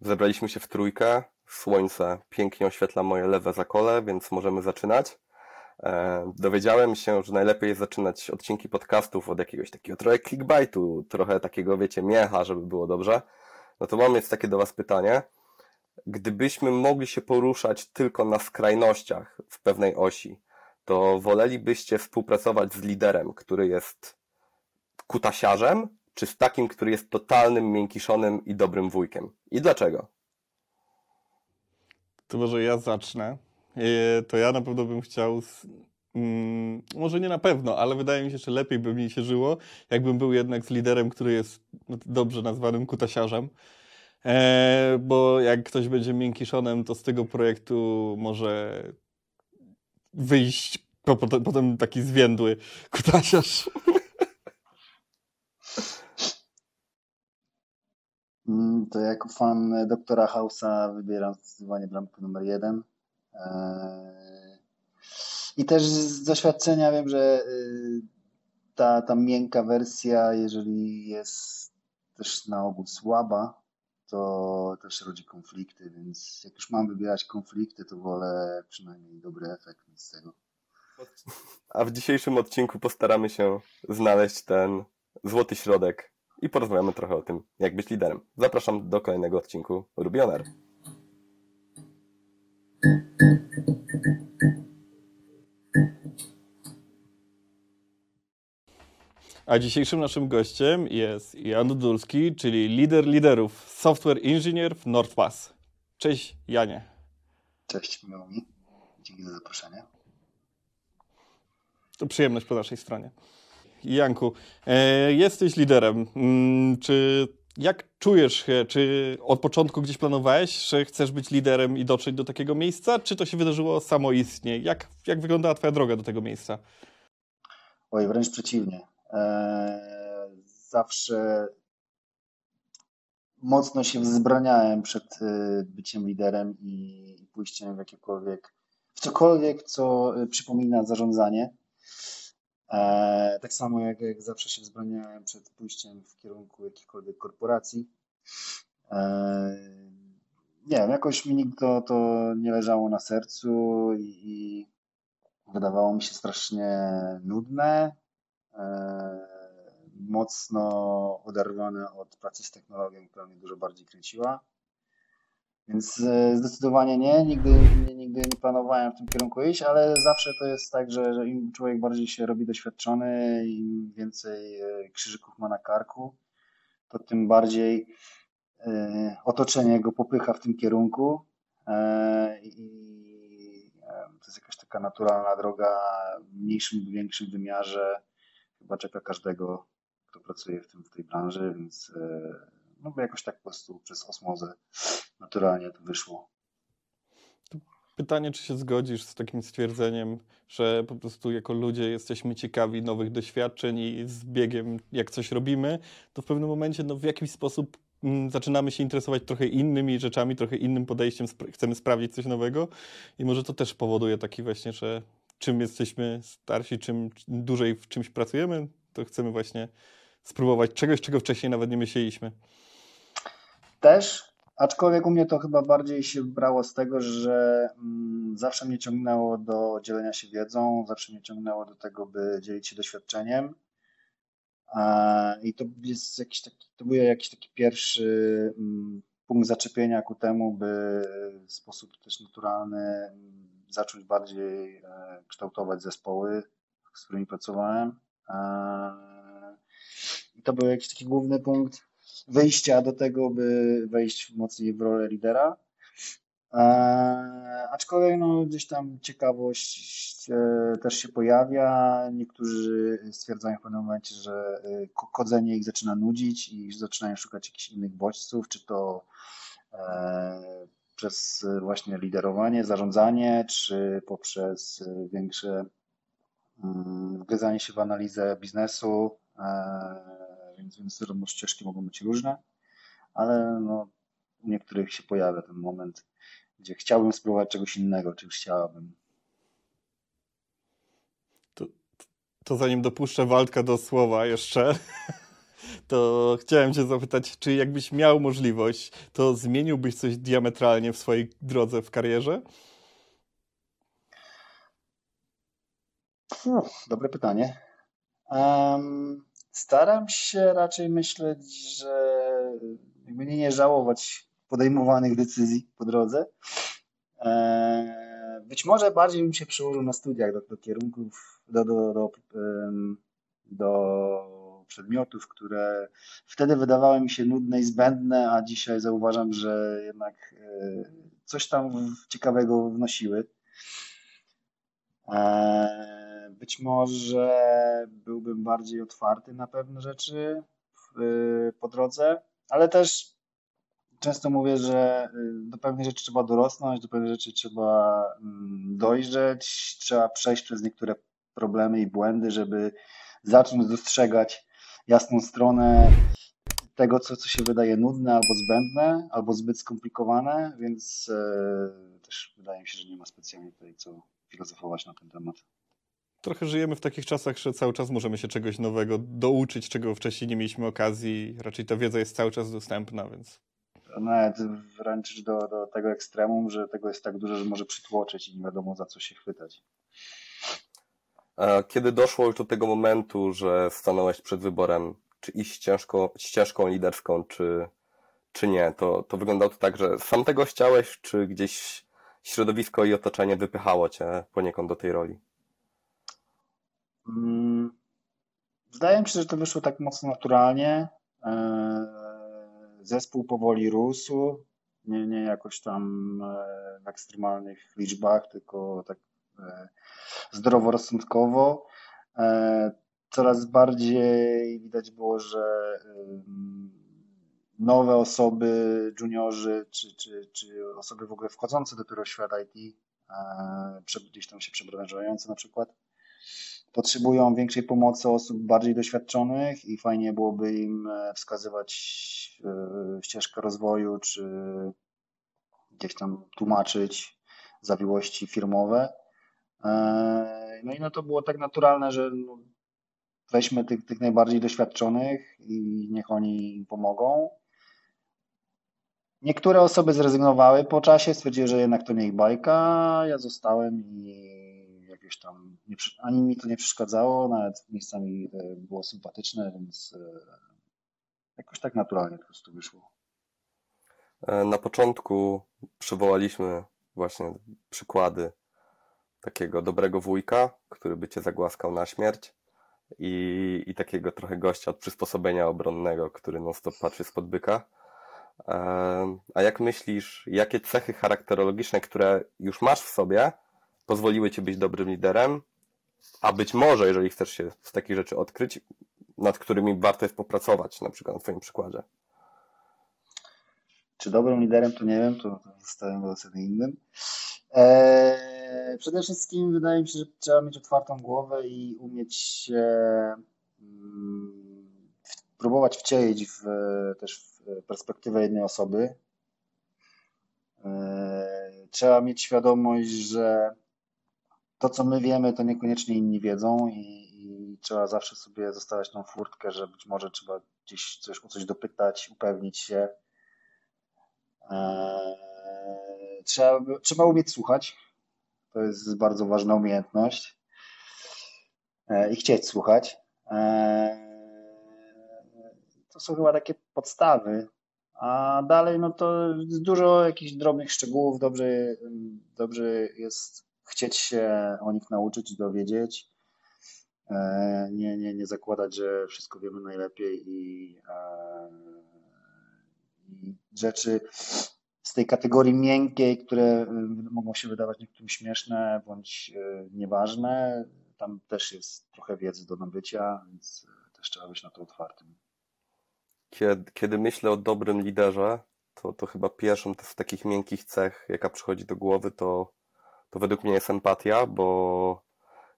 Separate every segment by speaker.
Speaker 1: Zebraliśmy się w trójkę. Słońce pięknie oświetla moje lewe zakole, więc możemy zaczynać. E, dowiedziałem się, że najlepiej jest zaczynać odcinki podcastów od jakiegoś takiego trochę clickbaitu, trochę takiego, wiecie, miecha, żeby było dobrze. No to mam jetzt takie do Was pytanie. Gdybyśmy mogli się poruszać tylko na skrajnościach w pewnej osi, to wolelibyście współpracować z liderem, który jest kutasiarzem, czy z takim, który jest totalnym miękiszonem i dobrym wujkiem? I dlaczego?
Speaker 2: To może ja zacznę. E, to ja na pewno bym chciał. Z, mm, może nie na pewno, ale wydaje mi się, że lepiej by mi się żyło, jakbym był jednak z liderem, który jest dobrze nazwanym kutasiarzem. E, bo jak ktoś będzie miękiszonem, to z tego projektu może wyjść potem, potem taki zwiędły kutasiarz.
Speaker 3: To jako fan doktora House'a wybieram zdecydowanie bramkę numer jeden. Eee, I też z doświadczenia wiem, że y, ta, ta miękka wersja, jeżeli jest też na ogół słaba, to też rodzi konflikty, więc jak już mam wybierać konflikty, to wolę przynajmniej dobry efekt z tego.
Speaker 1: A w dzisiejszym odcinku postaramy się znaleźć ten złoty środek i porozmawiamy trochę o tym, jak być liderem. Zapraszam do kolejnego odcinku Rubioner.
Speaker 2: A dzisiejszym naszym gościem jest Jan Dudulski, czyli lider liderów, software engineer w NordPass. Cześć Janie.
Speaker 3: Cześć, miło mi. Dzięki za zaproszenie.
Speaker 2: To przyjemność po naszej stronie. Janku, e, jesteś liderem. Mm, czy jak czujesz się? Czy od początku gdzieś planowałeś, że chcesz być liderem i dotrzeć do takiego miejsca? Czy to się wydarzyło samoistnie? Jak, jak wyglądała Twoja droga do tego miejsca?
Speaker 3: Oj, wręcz przeciwnie. Eee, zawsze mocno się wzbraniałem przed e, byciem liderem i pójściem w jakiekolwiek, w cokolwiek, co e, przypomina zarządzanie. Eee, tak samo jak, jak zawsze się wzbraniałem przed pójściem w kierunku jakichkolwiek korporacji. Eee, nie wiem, jakoś mi nigdy to, to nie leżało na sercu i, i wydawało mi się strasznie nudne, eee, mocno oderwane od pracy z technologią, która mnie dużo bardziej kręciła. Więc e, zdecydowanie nie, nigdy, nigdy, nie planowałem w tym kierunku iść, ale zawsze to jest tak, że, że im człowiek bardziej się robi doświadczony, im więcej e, krzyżyków ma na karku, to tym bardziej e, otoczenie go popycha w tym kierunku i to jest jakaś taka naturalna droga w mniejszym lub większym wymiarze. Chyba czeka każdego, kto pracuje w, tym, w tej branży, więc no jakoś tak po prostu przez osmozę naturalnie to wyszło.
Speaker 2: Pytanie, czy się zgodzisz z takim stwierdzeniem, że po prostu jako ludzie jesteśmy ciekawi nowych doświadczeń i z biegiem, jak coś robimy, to w pewnym momencie no, w jakiś sposób mm, zaczynamy się interesować trochę innymi rzeczami, trochę innym podejściem, spra chcemy sprawdzić coś nowego i może to też powoduje taki właśnie, że czym jesteśmy starsi, czym dłużej w czymś pracujemy, to chcemy właśnie spróbować czegoś, czego wcześniej nawet nie myśleliśmy.
Speaker 3: Też, Aczkolwiek u mnie to chyba bardziej się brało z tego, że mm, zawsze mnie ciągnęło do dzielenia się wiedzą, zawsze mnie ciągnęło do tego, by dzielić się doświadczeniem. I to jest jakiś taki, to był jakiś taki pierwszy mm, punkt zaczepienia ku temu, by w sposób też naturalny mm, zacząć bardziej e, kształtować zespoły, z którymi pracowałem. I to był jakiś taki główny punkt wyjścia do tego, by wejść mocniej w rolę lidera. E, aczkolwiek no, gdzieś tam ciekawość e, też się pojawia. Niektórzy stwierdzają w pewnym momencie, że e, kodzenie ich zaczyna nudzić i zaczynają szukać jakichś innych bodźców, czy to e, przez właśnie liderowanie, zarządzanie, czy poprzez większe mm, wgryzanie się w analizę biznesu. Więc, więc ścieżki mogą być różne, ale no, u niektórych się pojawia ten moment, gdzie chciałbym spróbować czegoś innego, czy chciałabym.
Speaker 2: To, to zanim dopuszczę Waldka do słowa jeszcze, to chciałem cię zapytać, czy jakbyś miał możliwość, to zmieniłbyś coś diametralnie w swojej drodze w karierze?
Speaker 3: Uf, dobre pytanie. Um, staram się raczej myśleć, że jakby nie, nie żałować podejmowanych decyzji po drodze. E, być może bardziej bym się przyłożył na studiach do, do kierunków, do, do, do, do przedmiotów, które wtedy wydawały mi się nudne i zbędne, a dzisiaj zauważam, że jednak e, coś tam ciekawego wnosiły. E, być może byłbym bardziej otwarty na pewne rzeczy po drodze, ale też często mówię, że do pewnych rzeczy trzeba dorosnąć, do pewnych rzeczy trzeba mm, dojrzeć, trzeba przejść przez niektóre problemy i błędy, żeby zacząć dostrzegać jasną stronę tego, co, co się wydaje nudne albo zbędne, albo zbyt skomplikowane, więc e, też wydaje mi się, że nie ma specjalnie tutaj co filozofować na ten temat.
Speaker 2: Trochę żyjemy w takich czasach, że cały czas możemy się czegoś nowego douczyć, czego wcześniej nie mieliśmy okazji. Raczej ta wiedza jest cały czas dostępna, więc.
Speaker 3: Nawet wręcz do, do tego ekstremum, że tego jest tak dużo, że może przytłoczyć i nie wiadomo za co się chwytać.
Speaker 1: Kiedy doszło już do tego momentu, że stanąłeś przed wyborem, czy iść ścieżką, ścieżką liderską, czy, czy nie, to, to wyglądało to tak, że sam tego chciałeś, czy gdzieś środowisko i otoczenie wypychało cię poniekąd do tej roli?
Speaker 3: Mm, wydaje mi się, że to wyszło tak mocno naturalnie. E, zespół powoli rósł, nie, nie jakoś tam e, w ekstremalnych liczbach, tylko tak e, zdroworozsądkowo. Coraz bardziej widać było, że nowe osoby, juniorzy, czy, czy, czy osoby w ogóle wchodzące dopiero w świat IT, gdzieś tam się przebranżające na przykład, potrzebują większej pomocy osób bardziej doświadczonych i fajnie byłoby im e, wskazywać e, ścieżkę rozwoju, czy gdzieś tam tłumaczyć zawiłości firmowe. E, no i no to było tak naturalne, że no weźmy tych, tych najbardziej doświadczonych i niech oni im pomogą. Niektóre osoby zrezygnowały po czasie, stwierdziły, że jednak to nie ich bajka. Ja zostałem i jakieś tam, nie, ani mi to nie przeszkadzało, nawet miejscami e, było sympatyczne, więc e, jakoś tak naturalnie po prostu wyszło.
Speaker 1: E, na początku przywołaliśmy właśnie przykłady takiego dobrego wujka, który by cię zagłaskał na śmierć i, i takiego trochę gościa od przysposobienia obronnego, który non stop patrzy spod byka. A jak myślisz, jakie cechy charakterologiczne, które już masz w sobie, pozwoliły ci być dobrym liderem, a być może, jeżeli chcesz się z takich rzeczy odkryć, nad którymi warto jest popracować, na przykład na Twoim przykładzie?
Speaker 3: Czy dobrym liderem, to nie wiem, to zostawiam do oceny innym. Eee, przede wszystkim wydaje mi się, że trzeba mieć otwartą głowę i umieć się mm, próbować wcielić w, też w perspektywę jednej osoby. Eee, trzeba mieć świadomość, że to, co my wiemy, to niekoniecznie inni wiedzą i, i, trzeba zawsze sobie zostawiać tą furtkę, że być może trzeba gdzieś coś, o coś dopytać, upewnić się. Eee, trzeba, trzeba umieć słuchać. To jest bardzo ważna umiejętność. Eee, I chcieć słuchać. Eee, to są chyba takie podstawy. A dalej, no to dużo jakichś drobnych szczegółów. Dobrze, dobrze jest chcieć się o nich nauczyć dowiedzieć. E, nie, nie, nie zakładać, że wszystko wiemy najlepiej i, e, i rzeczy z tej kategorii miękkiej, które e, mogą się wydawać niektórym śmieszne bądź nieważne, tam też jest trochę wiedzy do nabycia, więc też trzeba być na to otwartym.
Speaker 1: Kiedy, kiedy myślę o dobrym liderze, to, to chyba pierwszą z takich miękkich cech, jaka przychodzi do głowy, to to według mnie jest empatia, bo,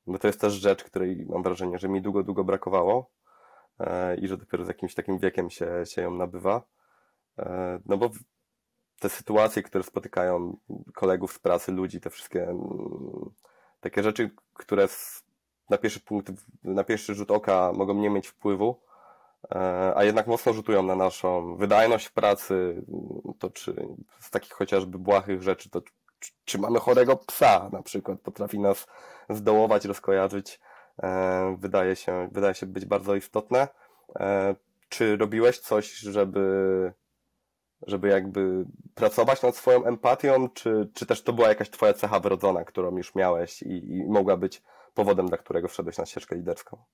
Speaker 1: bo to jest też rzecz, której mam wrażenie, że mi długo, długo brakowało e, i że dopiero z jakimś takim wiekiem się, się ją nabywa. E, no bo te sytuacje, które spotykają kolegów z pracy, ludzi, te wszystkie mm, takie rzeczy, które na pierwszy punkt, na pierwszy rzut oka mogą nie mieć wpływu, e, a jednak mocno rzutują na naszą wydajność w pracy, to czy z takich chociażby błahych rzeczy, to czy, mamy chorego psa na przykład, potrafi nas zdołować, rozkojarzyć, e, wydaje się, wydaje się być bardzo istotne. Czy robiłeś coś, żeby żeby jakby pracować nad swoją empatią, czy, czy też to była jakaś twoja cecha wrodzona, którą już miałeś i, i mogła być powodem, dla którego wszedłeś na ścieżkę liderską?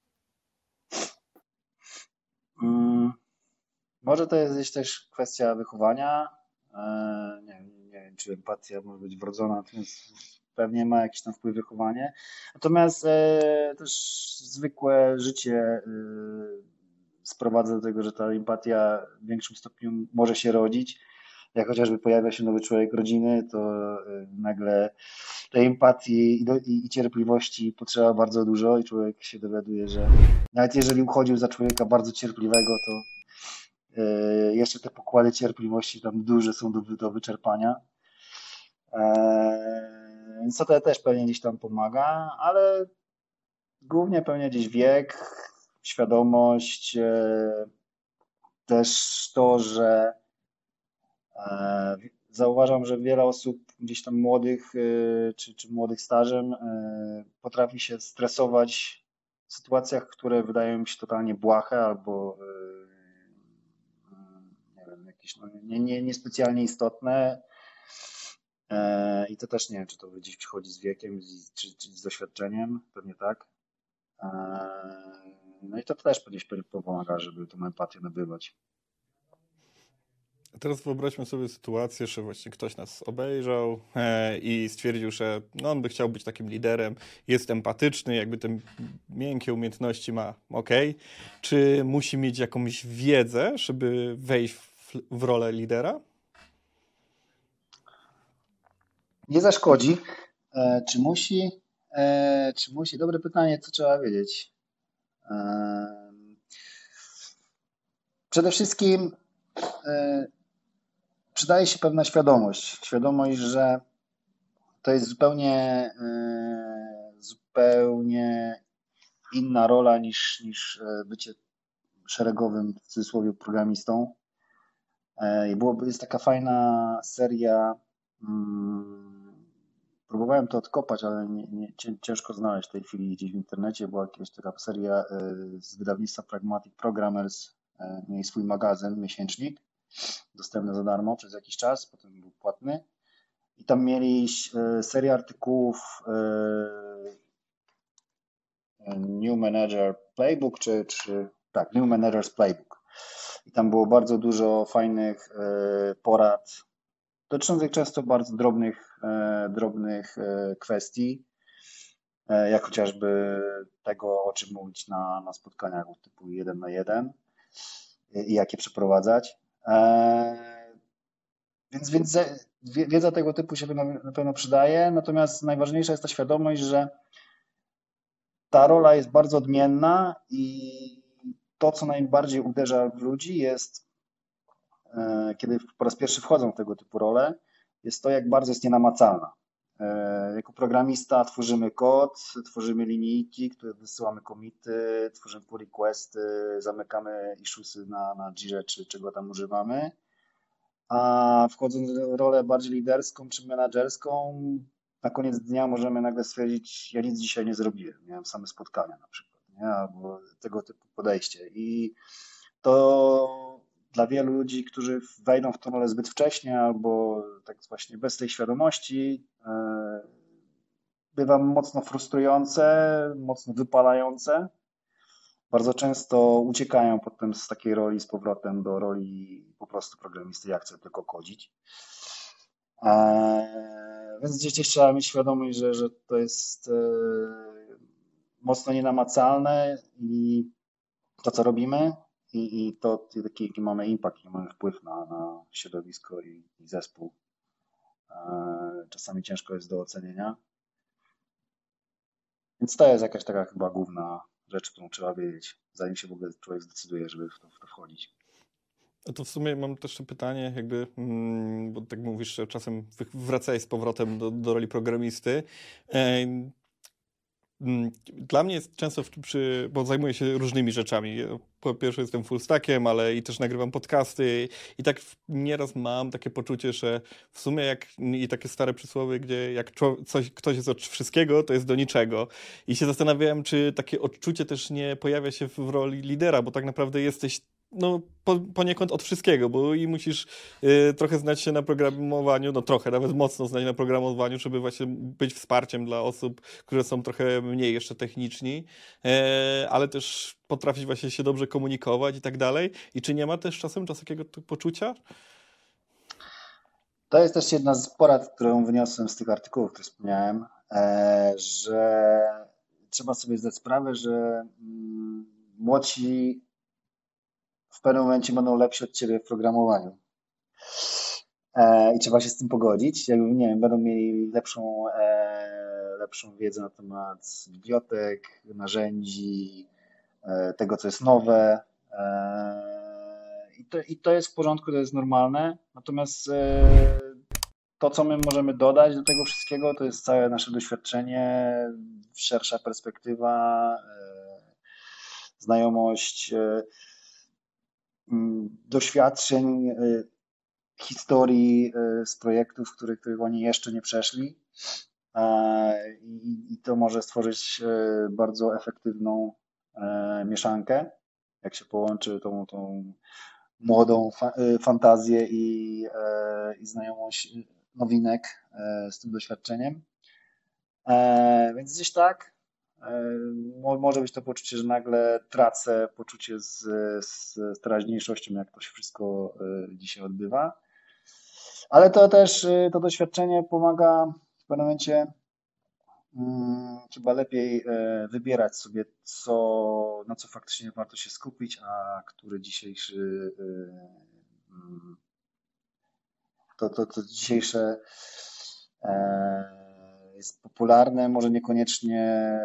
Speaker 3: Hmm, może to jest gdzieś też kwestia wychowania. Eee, nie, nie, czy empatia może być wrodzona, natomiast pewnie ma jakiś tam wpływ wychowanie. Natomiast e, też zwykłe życie e, sprowadza do tego, że ta empatia w większym stopniu może się rodzić. Jak chociażby pojawia się nowy człowiek rodziny, to y, nagle tej empatii i, do, i, i cierpliwości potrzeba bardzo dużo i człowiek się dowiaduje, że nawet jeżeli uchodził za człowieka bardzo cierpliwego, to y, jeszcze te pokłady cierpliwości tam duże są do, do wyczerpania. E, więc to też pewnie gdzieś tam pomaga, ale głównie pewnie gdzieś wiek, świadomość, e, też to, że e, zauważam, że wiele osób gdzieś tam młodych czy, czy młodych stażem potrafi się stresować w sytuacjach, które wydają mi się totalnie błahe albo nie wiem, jakieś no, nie, nie, niespecjalnie istotne. I to też nie wiem, czy to gdzieś przychodzi z wiekiem, czy, czy z doświadczeniem, pewnie tak. No i to też gdzieś pomaga, żeby tą empatię nabywać.
Speaker 2: Teraz wyobraźmy sobie sytuację, że właśnie ktoś nas obejrzał e, i stwierdził, że no, on by chciał być takim liderem, jest empatyczny, jakby te miękkie umiejętności ma ok. Czy musi mieć jakąś wiedzę, żeby wejść w, w rolę lidera?
Speaker 3: Nie zaszkodzi. E, czy musi? E, czy musi? Dobre pytanie, co trzeba wiedzieć. Przede wszystkim e, przydaje się pewna świadomość. Świadomość, że to jest zupełnie, e, zupełnie inna rola niż, niż e, bycie szeregowym, w cudzysłowie, programistą. Byłoby, jest taka fajna seria mm, Próbowałem to odkopać, ale nie, nie, ciężko znaleźć w tej chwili gdzieś w internecie. Była jakaś taka seria e, z wydawnictwa Pragmatic Programmers, e, mieli swój magazyn, miesięcznik, dostępny za darmo przez jakiś czas, potem był płatny. I tam mieli e, serię artykułów New Manager Playbook, czy, czy tak, New Manager's Playbook. I tam było bardzo dużo fajnych porad dotyczących często bardzo drobnych, e, drobnych e, kwestii, e, jak chociażby tego, o czym mówić na, na spotkaniach typu jeden na jeden i jakie przeprowadzać. Więc, więc wiedza tego typu się na pewno przydaje, natomiast najważniejsza jest ta świadomość, że ta rola jest bardzo odmienna i to, co najbardziej uderza w ludzi, jest kiedy po raz pierwszy wchodzą w tego typu role, jest to, jak bardzo jest nienamacalna. E, jako programista tworzymy kod, tworzymy linijki, które wysyłamy komity, tworzymy pull requesty, zamykamy issuesy na, na Jirze, czy czego tam używamy. A wchodząc w rolę bardziej liderską czy menedżerską, na koniec dnia możemy nagle stwierdzić, ja nic dzisiaj nie zrobiłem, miałem same spotkania na przykład, nie? albo tego typu podejście. I to dla wielu ludzi, którzy wejdą w rolę zbyt wcześnie albo tak właśnie bez tej świadomości, e, bywa mocno frustrujące, mocno wypalające. Bardzo często uciekają potem z takiej roli z powrotem do roli po prostu programisty, jak chcę tylko kodzić. E, więc gdzieś trzeba mieć świadomość, że, że to jest e, mocno nienamacalne i to, co robimy, i, i to jaki, jaki mamy impact, jaki mamy wpływ na, na środowisko i, i zespół. E, czasami ciężko jest do ocenienia. Więc to jest jakaś taka chyba główna rzecz, którą trzeba wiedzieć, zanim się w ogóle człowiek zdecyduje, żeby w to, w to wchodzić.
Speaker 2: No to w sumie mam też pytanie, jakby, mm, bo tak mówisz, że czasem wracaj z powrotem do, do roli programisty. Mm, dla mnie jest często, przy, bo zajmuję się różnymi rzeczami. Po pierwsze jestem full stackiem, ale i też nagrywam podcasty i tak nieraz mam takie poczucie, że w sumie jak i takie stare przysłowie, gdzie jak coś, ktoś jest od wszystkiego, to jest do niczego. I się zastanawiałem, czy takie odczucie też nie pojawia się w roli lidera, bo tak naprawdę jesteś no, po, poniekąd od wszystkiego, bo i musisz y, trochę znać się na programowaniu, no trochę, nawet mocno znać na programowaniu, żeby właśnie być wsparciem dla osób, które są trochę mniej jeszcze techniczni, e, ale też potrafić właśnie się dobrze komunikować i tak dalej. I czy nie ma też czasem czas takiego poczucia?
Speaker 3: To jest też jedna z porad, którą wyniosłem z tych artykułów, które wspomniałem, e, że trzeba sobie zdać sprawę, że mm, młodsi w pewnym momencie będą lepsi od ciebie w programowaniu. E, I trzeba się z tym pogodzić. Jakby, nie wiem, będą mieli lepszą, e, lepszą wiedzę na temat bibliotek, narzędzi, e, tego, co jest nowe. I to, I to jest w porządku, to jest normalne. Natomiast to, co my możemy dodać do tego wszystkiego, to jest całe nasze doświadczenie, szersza perspektywa, znajomość Mm, doświadczeń, y, historii y, z projektów, których, których oni jeszcze nie przeszli. I, I to może stworzyć bardzo efektywną e, mieszankę, jak się połączy tą, tą młodą fa fantazję i, e, i znajomość nowinek e, z tym doświadczeniem. Więc gdzieś tak, może być to poczucie, że nagle tracę poczucie z, z, z teraźniejszością, jak to się wszystko e, dzisiaj odbywa. Ale to też e, to doświadczenie pomaga w pewnym momencie chyba lepiej e, wybierać sobie, co, na co faktycznie warto się skupić, a który dzisiejszy hmm, to, to, to dzisiejsze jest popularne, może niekoniecznie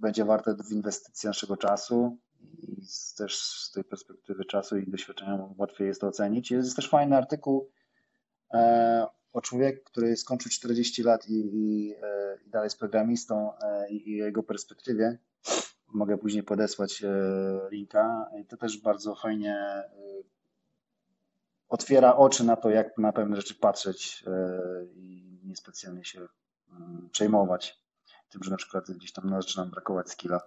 Speaker 3: będzie warte inwestycji naszego czasu i też z tej perspektywy czasu i doświadczenia łatwiej jest to ocenić. Jest też fajny artykuł e, o człowieku, który skończył 40 lat i, i, e, i dalej jest programistą e, i, i jego perspektywie. Mogę później podesłać linka. I to też bardzo fajnie otwiera oczy na to, jak na pewne rzeczy patrzeć i niespecjalnie się mm, przejmować tym, że na przykład gdzieś tam zaczyna brakować skilla.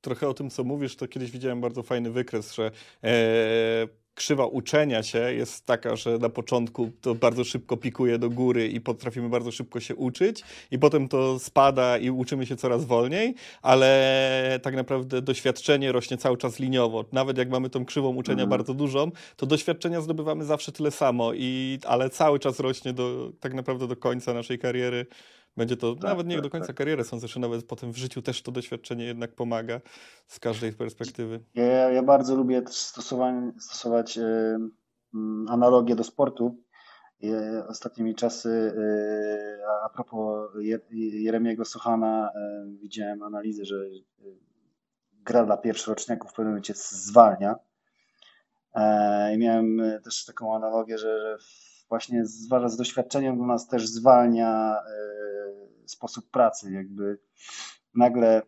Speaker 2: Trochę o tym, co mówisz, to kiedyś widziałem bardzo fajny wykres, że e, krzywa uczenia się jest taka, że na początku to bardzo szybko pikuje do góry i potrafimy bardzo szybko się uczyć i potem to spada i uczymy się coraz wolniej, ale tak naprawdę doświadczenie rośnie cały czas liniowo. Nawet jak mamy tą krzywą uczenia mhm. bardzo dużą, to doświadczenia zdobywamy zawsze tyle samo, i, ale cały czas rośnie do, tak naprawdę do końca naszej kariery będzie to tak, nawet nie tak, do końca tak. kariery, są zresztą nawet potem w życiu też to doświadczenie jednak pomaga z każdej perspektywy.
Speaker 3: Ja, ja bardzo lubię stosować y, analogię do sportu. Y, ostatnimi czasy, y, a propos Jeremiego Sochana, y, widziałem analizę, że gra dla pierwszoroczniaków w pewnym momencie zwalnia. E, I miałem y, też taką analogię, że właśnie z doświadczeniem do nas też zwalnia sposób pracy, jakby nagle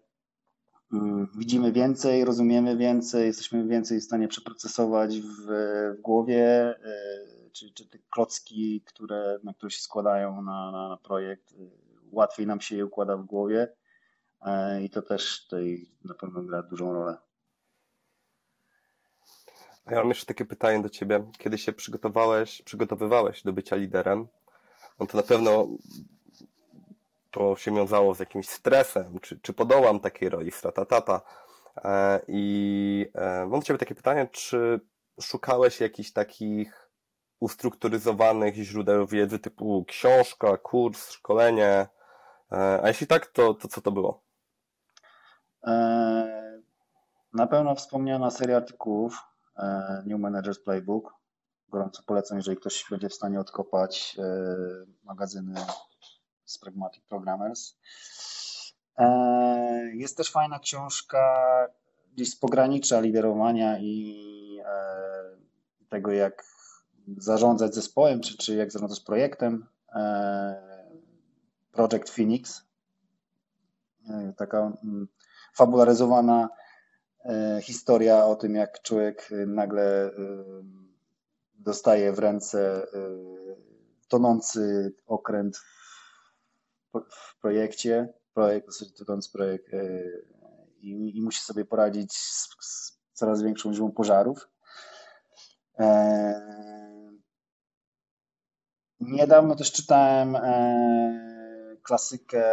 Speaker 3: mm, widzimy więcej, rozumiemy więcej, jesteśmy więcej w stanie przeprocesować w, w głowie, e, czy, czy te klocki, które, na które się składają na, na projekt, e, łatwiej nam się je układa w głowie i to też tutaj na pewno gra dużą rolę.
Speaker 1: Ja mam jeszcze takie pytanie do Ciebie. Kiedy się przygotowałeś, przygotowywałeś do bycia liderem, no to na pewno to się wiązało z jakimś stresem, czy, czy podołam takiej roli, stratatata. E, I e, mam do Ciebie takie pytanie, czy szukałeś jakichś takich ustrukturyzowanych źródeł wiedzy typu książka, kurs, szkolenie? E, a jeśli tak, to, to co to było?
Speaker 3: Na pewno wspomniana seria artykułów New Managers Playbook. Gorąco polecam, jeżeli ktoś będzie w stanie odkopać magazyny z Pragmatic Programmers. E, jest też fajna książka gdzieś z pogranicza liderowania i e, tego, jak zarządzać zespołem, czy, czy jak zarządzać projektem. E, Project Phoenix. taka mm, fabularyzowana historia o tym, jak człowiek nagle dostaje w ręce tonący okręt w projekcie, projekt, tonący projekt i, i musi sobie poradzić z, z coraz większą liczbą pożarów. Niedawno też czytałem e, klasykę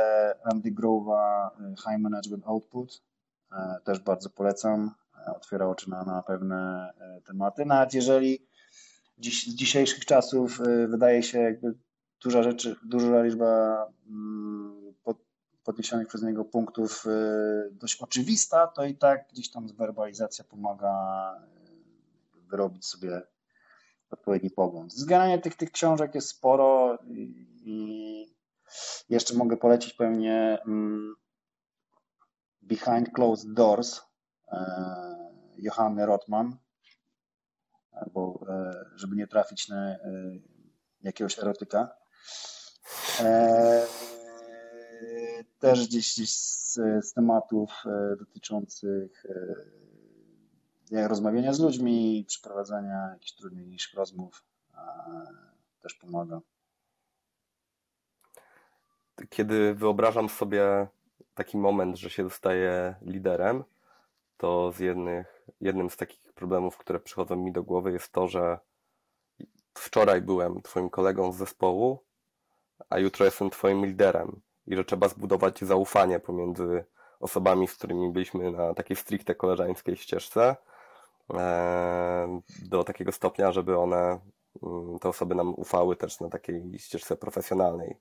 Speaker 3: Andy Grove'a e, High Management Output. E, też bardzo polecam. Otwiera oczy na, na pewne tematy. Nawet jeżeli dziś, z dzisiejszych czasów wydaje się jakby duża rzeczy, duża liczba mm, pod, podniesionych przez niego punktów dość oczywista, to i tak gdzieś tam zwerbalizacja pomaga wyrobić sobie odpowiedni pogląd. Zgranie tych, tych książek jest sporo i jeszcze mogę polecić pewnie mm, Behind Closed Doors e, Johanny Rotman, albo e, żeby nie trafić na e, jakiegoś erotyka. Też gdzieś, gdzieś z, z tematów dotyczących rozmawiania z ludźmi, przeprowadzania jakichś trudniejszych rozmów też pomaga.
Speaker 1: Kiedy wyobrażam sobie taki moment, że się zostaje liderem, to z jednych, jednym z takich problemów, które przychodzą mi do głowy jest to, że wczoraj byłem twoim kolegą z zespołu, a jutro jestem twoim liderem i że trzeba zbudować zaufanie pomiędzy osobami, z którymi byliśmy na takiej stricte koleżeńskiej ścieżce, E, do takiego stopnia, żeby one, mm, te osoby nam ufały też na takiej ścieżce profesjonalnej.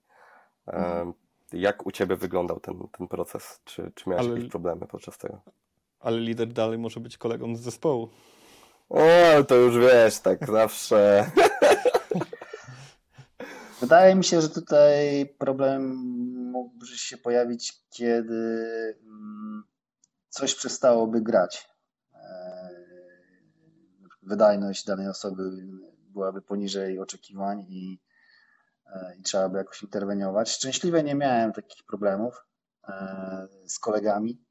Speaker 1: E, mhm. Jak u Ciebie wyglądał ten, ten proces? Czy, czy miałeś Ale... jakieś problemy podczas tego?
Speaker 2: Ale lider dalej może być kolegą z zespołu.
Speaker 1: O, to już wiesz, tak zawsze.
Speaker 3: Wydaje mi się, że tutaj problem mógłby się pojawić, kiedy mm, coś przestałoby grać wydajność danej osoby byłaby poniżej oczekiwań i, e, i trzeba by jakoś interweniować. Szczęśliwie nie miałem takich problemów e, z kolegami,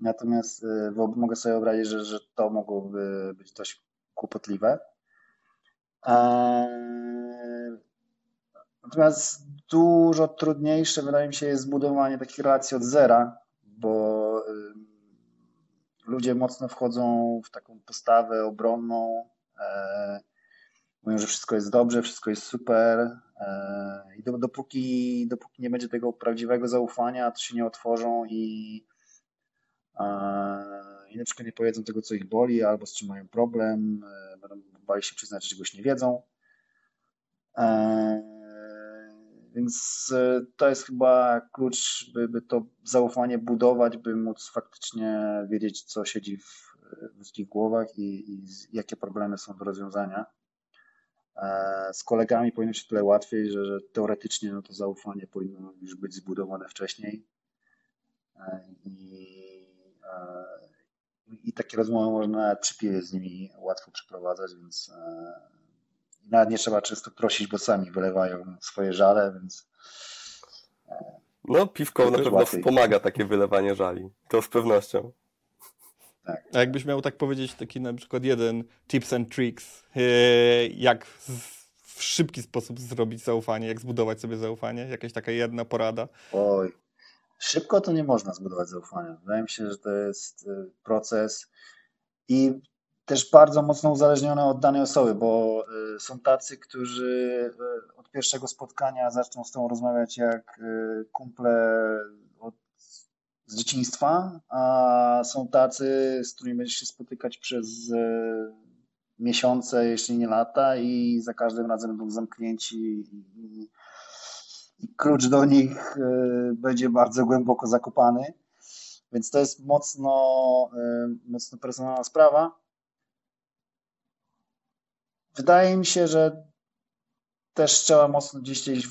Speaker 3: natomiast e, mogę sobie wyobrazić, że, że to mogłoby być dość kłopotliwe. Natomiast dużo trudniejsze wydaje mi się jest zbudowanie takich relacji od zera, bo ludzie mocno wchodzą w taką postawę obronną, e, mówią, że wszystko jest dobrze, wszystko jest super e, i dopóki, dopóki nie będzie tego prawdziwego zaufania, to się nie otworzą i, e, i na przykład nie powiedzą tego, co ich boli, albo z czym mają problem, będą bali się przyznać, że czegoś nie wiedzą. Więc e, to jest chyba klucz, by, by to zaufanie budować, by móc faktycznie wiedzieć, co siedzi w ludzkich głowach i, i jakie problemy są do rozwiązania. E, z kolegami powinno się tyle łatwiej, że, że teoretycznie no to zaufanie powinno już być zbudowane wcześniej. E, I, i takie rozmowy można przy piwie z nimi łatwo przeprowadzać, więc nawet nie trzeba często prosić, bo sami wylewają swoje żale, więc.
Speaker 1: E, no, piwko na pewno łatwiej. wspomaga takie wylewanie żali. To z pewnością.
Speaker 2: Tak. A jakbyś miał tak powiedzieć, taki na przykład jeden tips and tricks, e, jak w szybki sposób zrobić zaufanie, jak zbudować sobie zaufanie? Jakaś taka jedna porada?
Speaker 3: Oj, szybko to nie można zbudować zaufania. Wydaje mi się, że to jest e, proces i też bardzo mocno uzależnione od danej osoby, bo y, są tacy, którzy y, od pierwszego spotkania zaczną z tą rozmawiać jak y, kumple od, z dzieciństwa, a są tacy, z którymi będziesz się spotykać przez miesiące, jeśli nie lata i za każdym razem będą zamknięci i, klucz do nich będzie bardzo głęboko zakopany. Więc to jest mocno, mocno personalna sprawa. Wydaje mi się, że też trzeba mocno gdzieś, gdzieś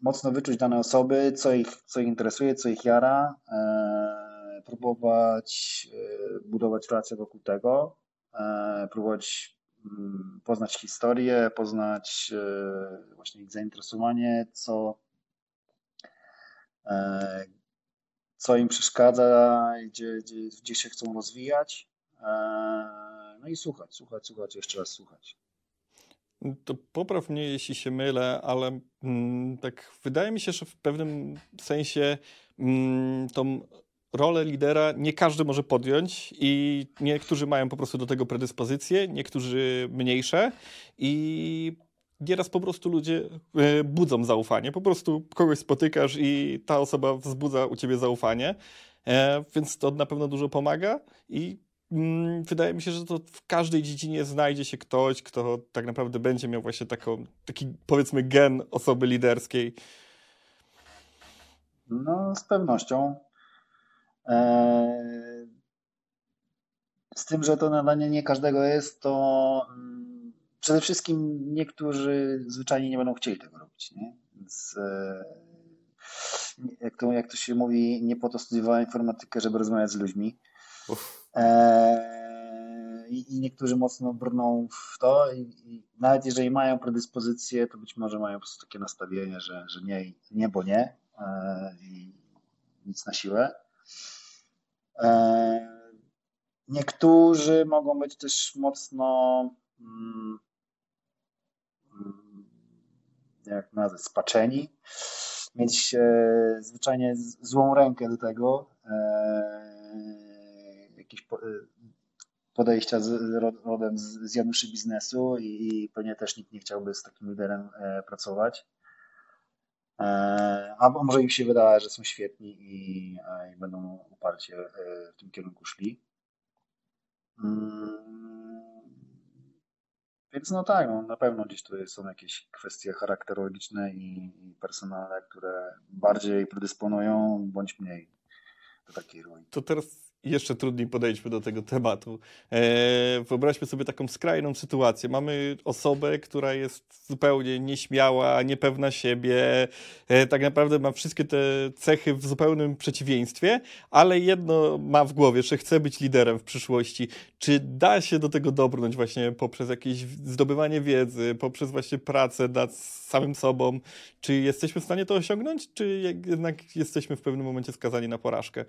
Speaker 3: mocno wyczuć dane osoby, co ich, co ich interesuje, co ich jara, e, próbować e, budować relacje wokół tego, e, próbować mm, poznać historię, poznać e, właśnie ich zainteresowanie, co, e, co im przeszkadza, gdzie, gdzie, gdzie się chcą rozwijać. E, no i słuchać, słuchać, słuchać, jeszcze raz słuchać.
Speaker 2: To popraw mnie, jeśli się mylę, ale mm, tak wydaje mi się, że w pewnym sensie mm, tą rolę lidera nie każdy może podjąć i niektórzy mają po prostu do tego predyspozycje, niektórzy mniejsze i nieraz po prostu ludzie e, budzą zaufanie. Po prostu kogoś spotykasz i ta osoba wzbudza u ciebie zaufanie, e, więc to na pewno dużo pomaga i wydaje mi się, że to w każdej dziedzinie znajdzie się ktoś, kto tak naprawdę będzie miał właśnie taką, taki powiedzmy gen osoby liderskiej.
Speaker 3: No, z pewnością. Eee, z tym, że to nadanie nie każdego jest, to mm, przede wszystkim niektórzy zwyczajnie nie będą chcieli tego robić. Nie? Więc, e, jak, to, jak to się mówi, nie po to studiowałem informatykę, żeby rozmawiać z ludźmi. Eee, I, I, niektórzy mocno brną w to, i, nawet jeżeli mają predyspozycje, to być może mają po prostu takie nastawienie, że, że nie, nie, bo nie, eee, i nic na siłę. E, niektórzy mogą być też mocno, mm, mm, jak nazwać, spaczeni, mieć zwyczajnie złą rękę do tego, e, jakieś podejścia z, rodem z Januszy biznesu i, i pewnie też nikt nie chciałby z takim liderem pracować. E, a może im się wydaje, że są świetni i, e, i będą uparcie e, w tym kierunku szli. Mm. Więc no tak, no, na pewno gdzieś tu są jakieś kwestie charakterologiczne i, i personalne, które bardziej predysponują bądź mniej do takiej roli.
Speaker 2: To teraz jeszcze trudniej podejdźmy do tego tematu. E, wyobraźmy sobie taką skrajną sytuację. Mamy osobę, która jest zupełnie nieśmiała, niepewna siebie, e, tak naprawdę ma wszystkie te cechy w zupełnym przeciwieństwie, ale jedno ma w głowie, że chce być liderem w przyszłości. Czy da się do tego dobrnąć właśnie poprzez jakieś zdobywanie wiedzy, poprzez właśnie pracę nad samym sobą? Czy jesteśmy w stanie to osiągnąć, czy jednak jesteśmy w pewnym momencie skazani na porażkę?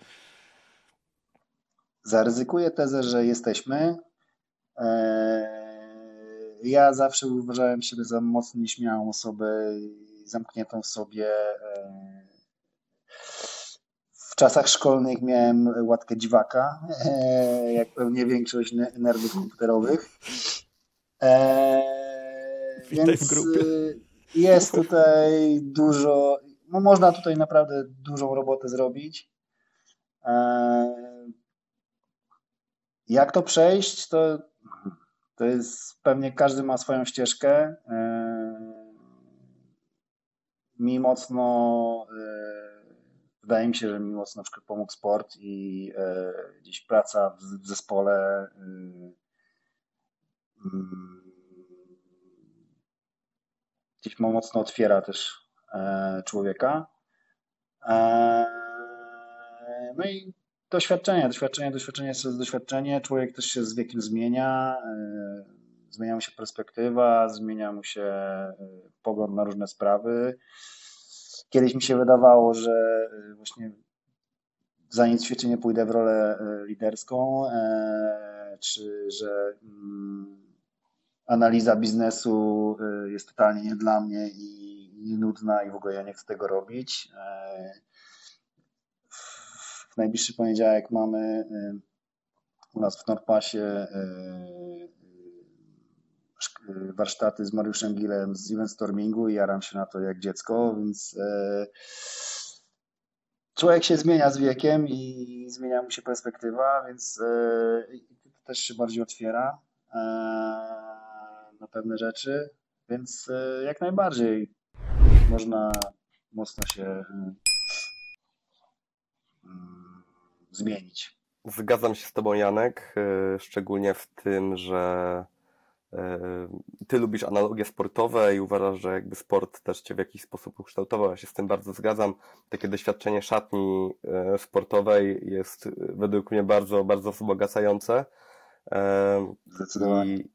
Speaker 3: Zaryzykuję tezę, że jesteśmy. E, ja zawsze uważałem siebie za mocno nieśmiałą osobę, zamkniętą w sobie. E, w czasach szkolnych miałem łatkę dziwaka, e, jak pewnie większość nerdów komputerowych.
Speaker 2: Witaj Więc w grupie.
Speaker 3: Jest tutaj dużo, no można tutaj naprawdę dużą robotę zrobić. Jak to przejść, to, to jest pewnie każdy ma swoją ścieżkę. E, mi mocno, e, wydaje mi się, że mi mocno na przykład pomógł sport i e, gdzieś praca w zespole. Gdzieś mocno otwiera też człowieka. No i doświadczenie, doświadczenie, doświadczenie jest doświadczenie. Człowiek też się z wiekiem zmienia, e, zmienia mu się perspektywa, zmienia mu się e, pogląd na różne sprawy. Kiedyś mi się wydawało, że e, właśnie za nic w świecie nie pójdę w rolę liderską, czy że mm, analiza biznesu jest totalnie nie dla mnie i nudna i w ogóle ja nie chcę tego robić. W najbliższy poniedziałek mamy y, u nas w Nordpasie y, y, warsztaty z Mariuszem Gilem z Event Stormingu i jaram się na to jak dziecko, więc człowiek się zmienia z wiekiem i zmienia mu się perspektywa, więc też się bardziej otwiera na pewne rzeczy, więc jak najbardziej można mocno się zmienić.
Speaker 1: Zgadzam się z Tobą, Janek, e, szczególnie w tym, że e, Ty lubisz analogie sportowe i uważasz, że jakby sport też Cię w jakiś sposób ukształtował. Ja się z tym bardzo zgadzam. Takie doświadczenie szatni e, sportowej jest według mnie bardzo, bardzo wzbogacające.
Speaker 3: Zdecydowanie. I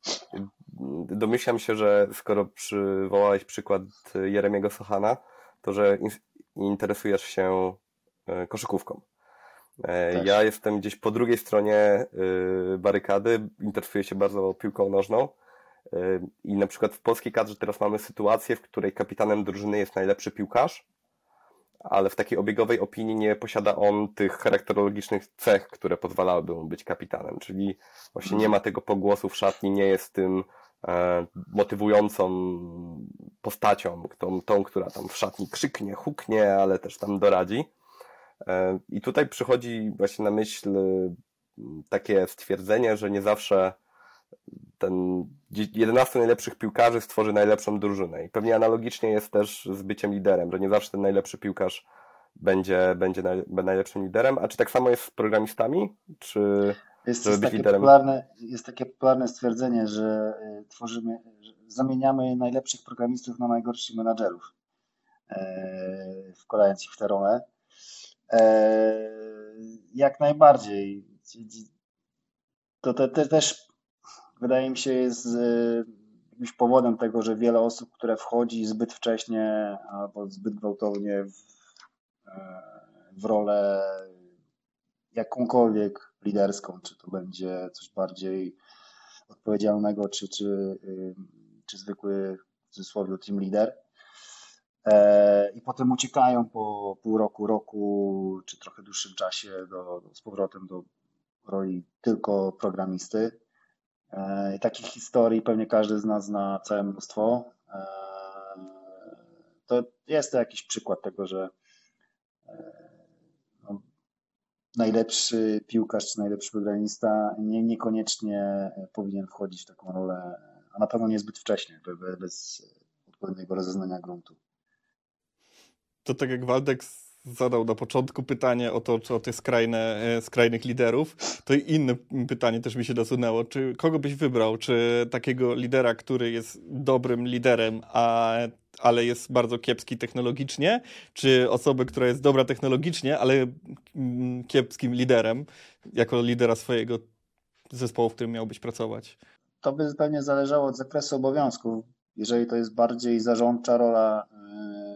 Speaker 1: domyślam się, że skoro przywołałeś przykład Jeremiego Sochana, to że interesujesz się koszykówką. E,
Speaker 3: Też.
Speaker 1: Ja jestem gdzieś po drugiej stronie y, barykady, interesuję się bardzo piłką nożną y, i na przykład w polskiej kadrze teraz mamy sytuację, w której kapitanem drużyny jest najlepszy piłkarz, ale w takiej obiegowej opinii nie posiada on tych charakterologicznych cech, które pozwalałyby mu być kapitanem, czyli właśnie nie ma tego pogłosu w szatni, nie jest tym e, motywującą postacią, tą, tą, która tam w szatni krzyknie, huknie, ale też tam doradzi. E, I tutaj przychodzi właśnie na myśl y, takie stwierdzenie, że nie zawsze ten 11 najlepszych piłkarzy stworzy najlepszą drużynę. I pewnie analogicznie jest też z byciem liderem, że nie zawsze ten najlepszy piłkarz będzie, będzie naj, najlepszym liderem. A czy tak samo jest z programistami? Czy
Speaker 3: Jest,
Speaker 1: żeby
Speaker 3: jest,
Speaker 1: być liderem?
Speaker 3: popularne, jest takie popularne stwierdzenie, że y, tworzymy, że zamieniamy najlepszych programistów na najgorszych menadżerów, e, wkładając ich w tę rolę. E, Jak najbardziej. To te, te też wydaje mi się jest y, jakimś powodem tego, że wiele osób, które wchodzi zbyt wcześnie albo zbyt gwałtownie w, e, w rolę jakąkolwiek liderską, czy to będzie coś bardziej odpowiedzialnego, czy, czy, y, czy zwykły w cudzysłowie team leader. E, I potem uciekają po pół roku, roku, czy trochę dłuższym czasie do, z powrotem do roli tylko programisty. E, I takich historii pewnie każdy z nas zna całe mnóstwo. E, To jest to jakiś przykład tego, że no, najlepszy piłkarz czy najlepszy programista nie, niekoniecznie powinien wchodzić w taką rolę, a na pewno nie zbyt wcześnie, be- bez odpowiedniego rozeznania gruntu.
Speaker 2: To tak jak Waldek zadał na początku pytanie o to, czy o tych skrajne, e, skrajnych liderów, to i inne pytanie też mi się nasunęło. Czy kogo byś wybrał? Czy takiego lidera, który jest dobrym liderem, a, ale jest bardzo kiepski technologicznie, czy osobę, która jest dobra technologicznie, ale mm, kiepskim liderem, jako lidera swojego zespołu, w którym miałbyś pracować?
Speaker 3: To by pewnie zależało od zakresu obowiązków. Jeżeli to jest bardziej zarządcza rola, yy,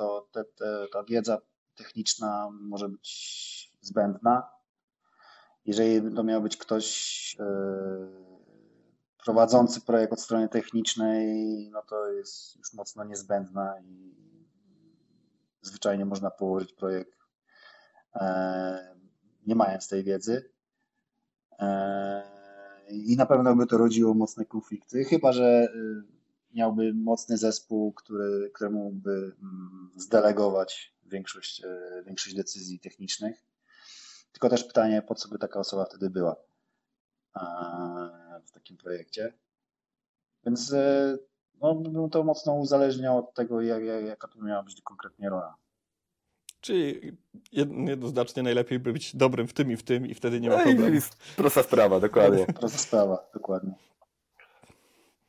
Speaker 3: to te, te, ta wiedza techniczna może być zbędna. Jeżeli to miał być ktoś yy, prowadzący projekt od strony technicznej, no to jest już mocno niezbędna i zwyczajnie można położyć projekt yy, nie mając tej wiedzy. Yy, I na pewno by to rodziło mocne konflikty, chyba że miałby mocny zespół, który, któremu mógłby mm, zdelegować większość, yy, większość decyzji technicznych. Tylko też pytanie, po co by taka osoba wtedy była w takim projekcie. Więc yy, no, bym to mocno uzależniał od tego, jak, jak, jaka to miała być konkretnie rola.
Speaker 2: Czyli jed- jednoznacznie najlepiej by być dobrym w tym i w tym i wtedy nie ma
Speaker 1: No
Speaker 2: problemu.
Speaker 1: jest prosta sprawa, dokładnie.
Speaker 3: Prosta sprawa, dokładnie.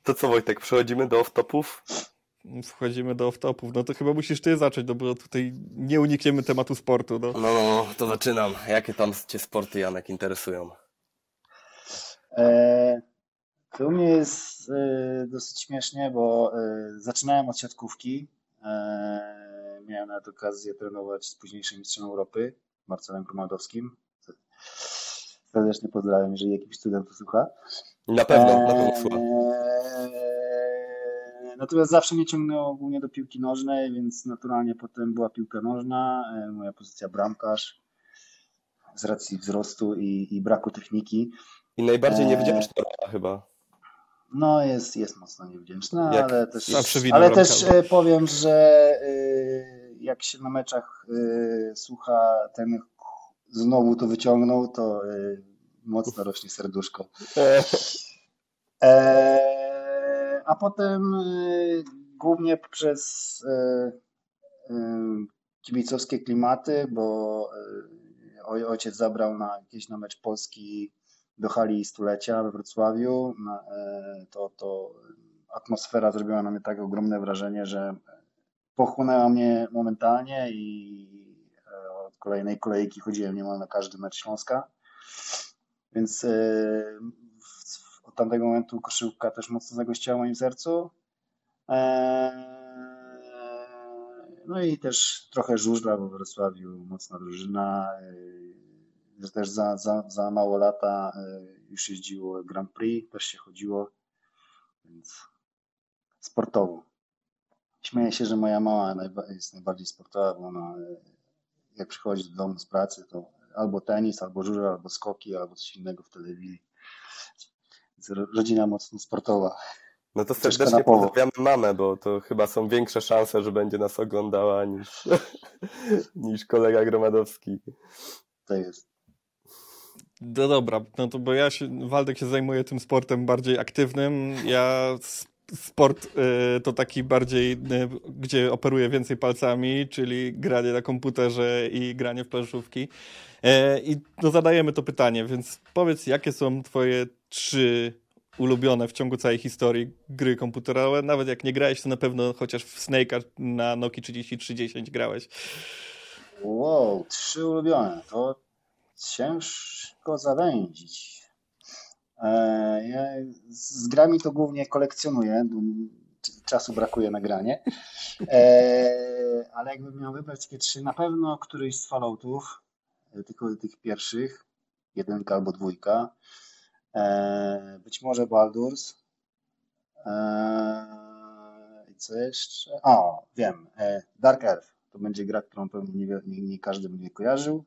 Speaker 1: To co Wojtek, przechodzimy do off-topów?
Speaker 2: Wchodzimy do off-topów. No to chyba musisz ty zacząć, no bo tutaj nie unikniemy tematu sportu. No.
Speaker 1: No, no, to zaczynam. Jakie tam cię sporty, Janek, interesują?
Speaker 3: E, To u mnie jest e, dosyć śmiesznie, bo e, zaczynałem od siatkówki. E, Miałem nawet okazję trenować z późniejszym mistrzem Europy, Marcelem Gromaldowskim. Serdecznie pozdrawiam, jeżeli jakiś student to słucha.
Speaker 1: Na pewno, na pewno słucham.
Speaker 3: Eee, Natomiast zawsze mnie ciągnęło ogólnie do piłki nożnej, więc naturalnie potem była piłka nożna, e, moja pozycja bramkarz z racji wzrostu i, i braku techniki.
Speaker 1: I najbardziej
Speaker 3: Eee.
Speaker 1: niewdzięczna rola chyba.
Speaker 3: No jest, jest mocno niewdzięczna,
Speaker 1: Jak
Speaker 3: ale też, ale też e, powiem, że e, jak się na meczach e, słucha ten znowu to wyciągnął, to e, mocno rośnie serduszko.
Speaker 1: Eee,
Speaker 3: Eee, a potem e, głównie przez e, e, kibicowskie klimaty, bo oj- ojciec zabrał na jakiś na mecz Polski do hali stulecia we Wrocławiu. To, to atmosfera zrobiła na mnie tak ogromne wrażenie, że pochłonęła mnie momentalnie i od kolejnej kolejki chodziłem niemal na każdy mecz Śląska. Więc od tamtego momentu koszykówka też mocno zagościła w moim sercu. Eee, No i też trochę żużla, bo w Wrocławiu mocna drużyna. eee, też za, za, za mało lata już jeździło Grand Prix, też się chodziło, więc sportowo. Śmieję się, że moja mama jest najbardziej sportowa, bo ona jak przychodzi do domu z pracy, to albo tenis, albo żurze, albo skoki, albo coś innego w telewizji. Rodzina mocno sportowa.
Speaker 1: No to serdecznie pozdrawiamy mamę, bo to chyba są większe szanse, że będzie nas oglądała niż, niż kolega Gromadowski.
Speaker 3: To jest.
Speaker 2: No dobra, no to bo ja się, Waldek się zajmuje tym sportem bardziej aktywnym. Ja sport y, to taki bardziej, y, gdzie operuję więcej palcami, czyli granie na komputerze i granie w planszówki. E, I no zadajemy to pytanie, więc powiedz, jakie są twoje trzy ulubione w ciągu całej historii gry komputerowe? Nawet jak nie grałeś, to na pewno chociaż w Snake'a na Nokia 3310 grałeś.
Speaker 3: Wow, trzy ulubione. To ciężko zawędzić. E, ja z grami to głównie kolekcjonuję. Czasu brakuje na granie. E, ale jakbym miał wybrać takie trzy, na pewno któryś z Falloutów, e, tylko tych pierwszych, jedynka albo dwójka. Być może Baldur's. I co jeszcze? O, wiem. Dark Earth. To będzie gra, którą pewnie nie, nie, każdy by nie kojarzył.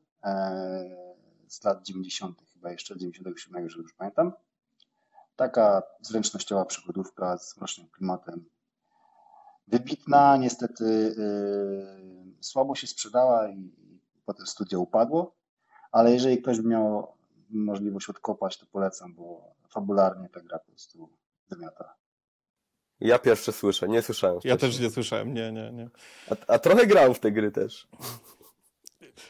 Speaker 3: Z lat 90. chyba jeszcze, 97, jeżeli już pamiętam. Taka zręcznościowa przygodówka z mrocznym klimatem. Wybitna, niestety yy, słabo się sprzedała i, i potem studio upadło, ale jeżeli ktoś by miał możliwość odkopać, to polecam, bo fabularnie ta gra po prostu wymiata.
Speaker 1: Ja pierwsze słyszę, nie słyszałem.
Speaker 2: Wcześniej. Ja też nie słyszałem, nie, nie, nie.
Speaker 1: A, a trochę grałem w te gry też.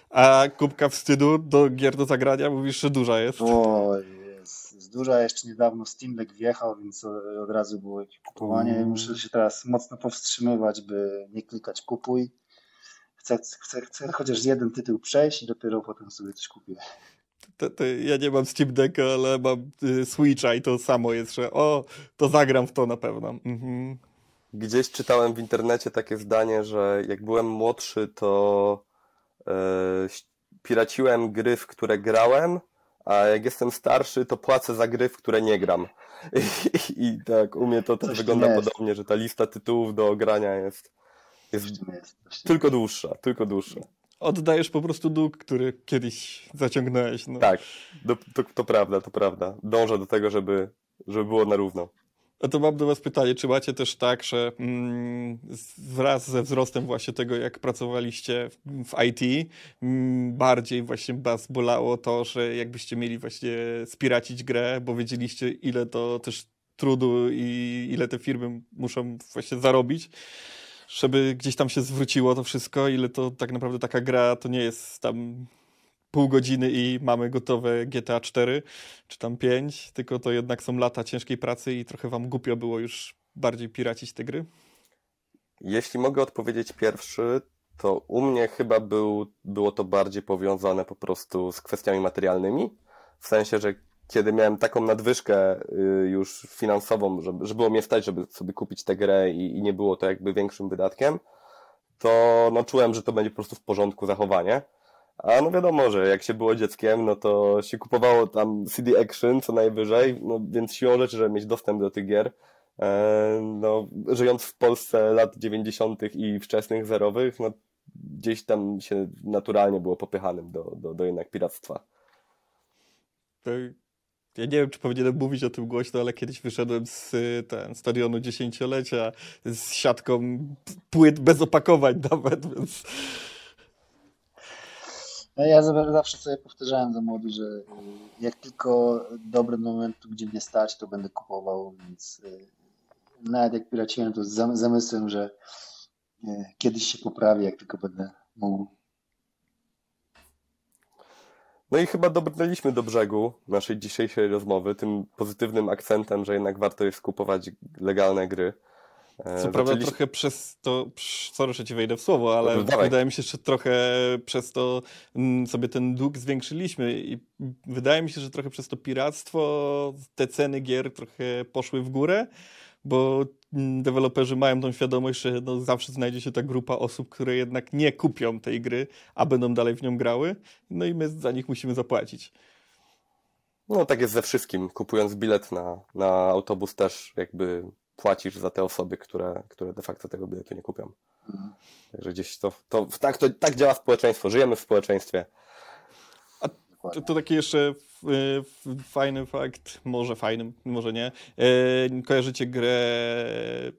Speaker 2: A kubka wstydu do gier do zagrania mówisz, że duża jest.
Speaker 3: Oj, jest duża. Jeszcze niedawno Steam Deck wjechał, więc od razu było kupowanie. Mm. Muszę się teraz mocno powstrzymywać, by nie klikać kupuj. Chcę, chcę, chcę chociaż jeden tytuł przejść i dopiero potem sobie coś kupię.
Speaker 2: To, to ja nie mam Steam Decka, ale mam y, Switcha i to samo jest, że o, to zagram w to na pewno. Mhm.
Speaker 1: Gdzieś czytałem w internecie takie zdanie, że jak byłem młodszy, to piraciłem gry, w które grałem, a jak jestem starszy, to płacę za gry, w które nie gram. I, i tak, u mnie to też wygląda jest. podobnie, że ta lista tytułów do grania jest, jest, jest tylko dłuższa, tylko dłuższa.
Speaker 2: Oddajesz po prostu dług, który kiedyś zaciągnąłeś. No.
Speaker 1: Tak, to, to, to prawda, to prawda. Dążę do tego, żeby, żeby było na równo.
Speaker 2: A to mam do Was pytanie, czy macie też tak, że mm, wraz ze wzrostem właśnie tego, jak pracowaliście w IT, mm, bardziej właśnie Was bolało to, że jakbyście mieli właśnie spiracić grę, bo wiedzieliście, ile to też trudu i ile te firmy muszą właśnie zarobić, żeby gdzieś tam się zwróciło to wszystko, ile to tak naprawdę taka gra to nie jest tam pół godziny i mamy gotowe GTA 4 czy tam 5, tylko to jednak są lata ciężkiej pracy i trochę wam głupio było już bardziej piracić te gry?
Speaker 1: Jeśli mogę odpowiedzieć pierwszy, to u mnie chyba był, było to bardziej powiązane po prostu z kwestiami materialnymi. W sensie, że kiedy miałem taką nadwyżkę y, już finansową, żeby, żeby było mnie stać, żeby sobie kupić tę grę i, i nie było to jakby większym wydatkiem, to no, czułem, że to będzie po prostu w porządku zachowanie. A no wiadomo, że jak się było dzieckiem, no to się kupowało tam CD Action co najwyżej, no więc siłą rzeczy, żeby mieć dostęp do tych gier, e, no żyjąc w Polsce lat 90. i wczesnych zerowych, no gdzieś tam się naturalnie było popychanym do, do, do jednak piractwa.
Speaker 2: Ja nie wiem, czy powinienem mówić o tym głośno, ale kiedyś wyszedłem z ten, stadionu dziesięciolecia z siatką płyt bez opakowań nawet, więc
Speaker 3: ja zawsze sobie powtarzałem za młody, że y, jak tylko dobry moment, gdzie mnie stać, to będę kupował, więc y, nawet jak piraciłem, to z zamysłem, że y, kiedyś się poprawi, jak tylko będę mógł.
Speaker 1: No i chyba dobrnęliśmy do brzegu naszej dzisiejszej rozmowy, tym pozytywnym akcentem, że jednak warto jest kupować legalne gry.
Speaker 2: E, Co prawda trochę przez to, sorry, że ci wejdę w słowo, ale wydaje mi się, że trochę przez to mm, sobie ten dług zwiększyliśmy i wydaje mi się, że trochę przez to piractwo te ceny gier trochę poszły w górę, bo mm, deweloperzy mają tą świadomość, że no zawsze znajdzie się ta grupa osób, które jednak nie kupią tej gry, a będą dalej w nią grały, no i my za nich musimy zapłacić.
Speaker 1: No tak jest ze wszystkim. Kupując bilet na, na autobus też jakby płacisz za te osoby, które, które de facto tego biletu nie kupią.
Speaker 3: Mhm.
Speaker 1: Także gdzieś to, to, tak, to tak działa społeczeństwo. Żyjemy w społeczeństwie.
Speaker 2: To, to taki jeszcze f- fajny fakt, może fajny, może nie. E, kojarzycie grę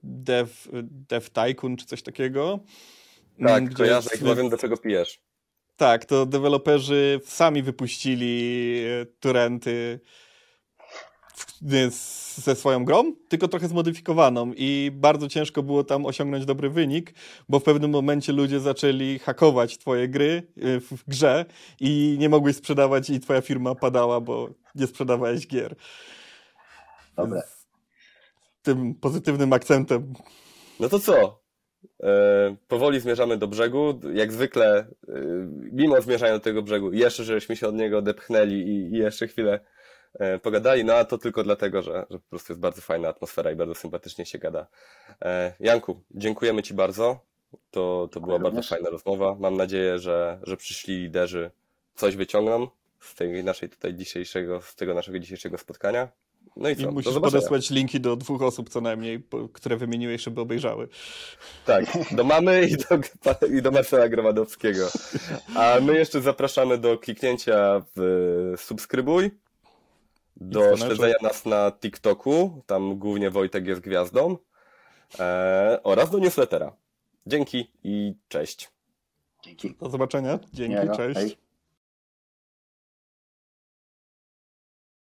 Speaker 2: Dev, Dev Tycoon czy coś takiego?
Speaker 1: Tak,
Speaker 2: gdzie
Speaker 1: kojarzę i wiem, do czego pijesz.
Speaker 2: Tak, to deweloperzy sami wypuścili e, z- ze swoją grą, tylko trochę zmodyfikowaną i bardzo ciężko było tam osiągnąć dobry wynik, bo w pewnym momencie ludzie zaczęli hakować twoje gry e, w grze i nie mogłeś sprzedawać i twoja firma padała, bo nie sprzedawałeś gier.
Speaker 3: Dobre.
Speaker 2: Tym pozytywnym akcentem
Speaker 1: No to co? E, powoli zmierzamy do brzegu. Jak zwykle, e, mimo zmierzania do tego brzegu, jeszcze żeśmy się od niego odepchnęli i, i jeszcze chwilę pogadali, no a to tylko dlatego, że, że po prostu jest bardzo fajna atmosfera i bardzo sympatycznie się gada. E, Janku, dziękujemy Ci bardzo. To, to była bardzo fajna rozmowa. Mam nadzieję, że, że przyszli liderzy coś wyciągną z tej naszej tutaj dzisiejszego, z tego naszego dzisiejszego spotkania. No i
Speaker 2: i
Speaker 1: co? Do
Speaker 2: musisz podesłać linki do dwóch osób co najmniej, które wymieniłeś, żeby obejrzały.
Speaker 1: Tak, do mamy i do, i do Marcela Gromadowskiego. A my jeszcze zapraszamy do kliknięcia w subskrybuj, do śledzenia nas na TikToku, tam głównie Wojtek jest gwiazdą, e, oraz do newslettera. Dzięki i cześć.
Speaker 3: Dzięki.
Speaker 2: Do zobaczenia. Dzięki,
Speaker 3: Miłego.
Speaker 2: cześć.
Speaker 3: Hej.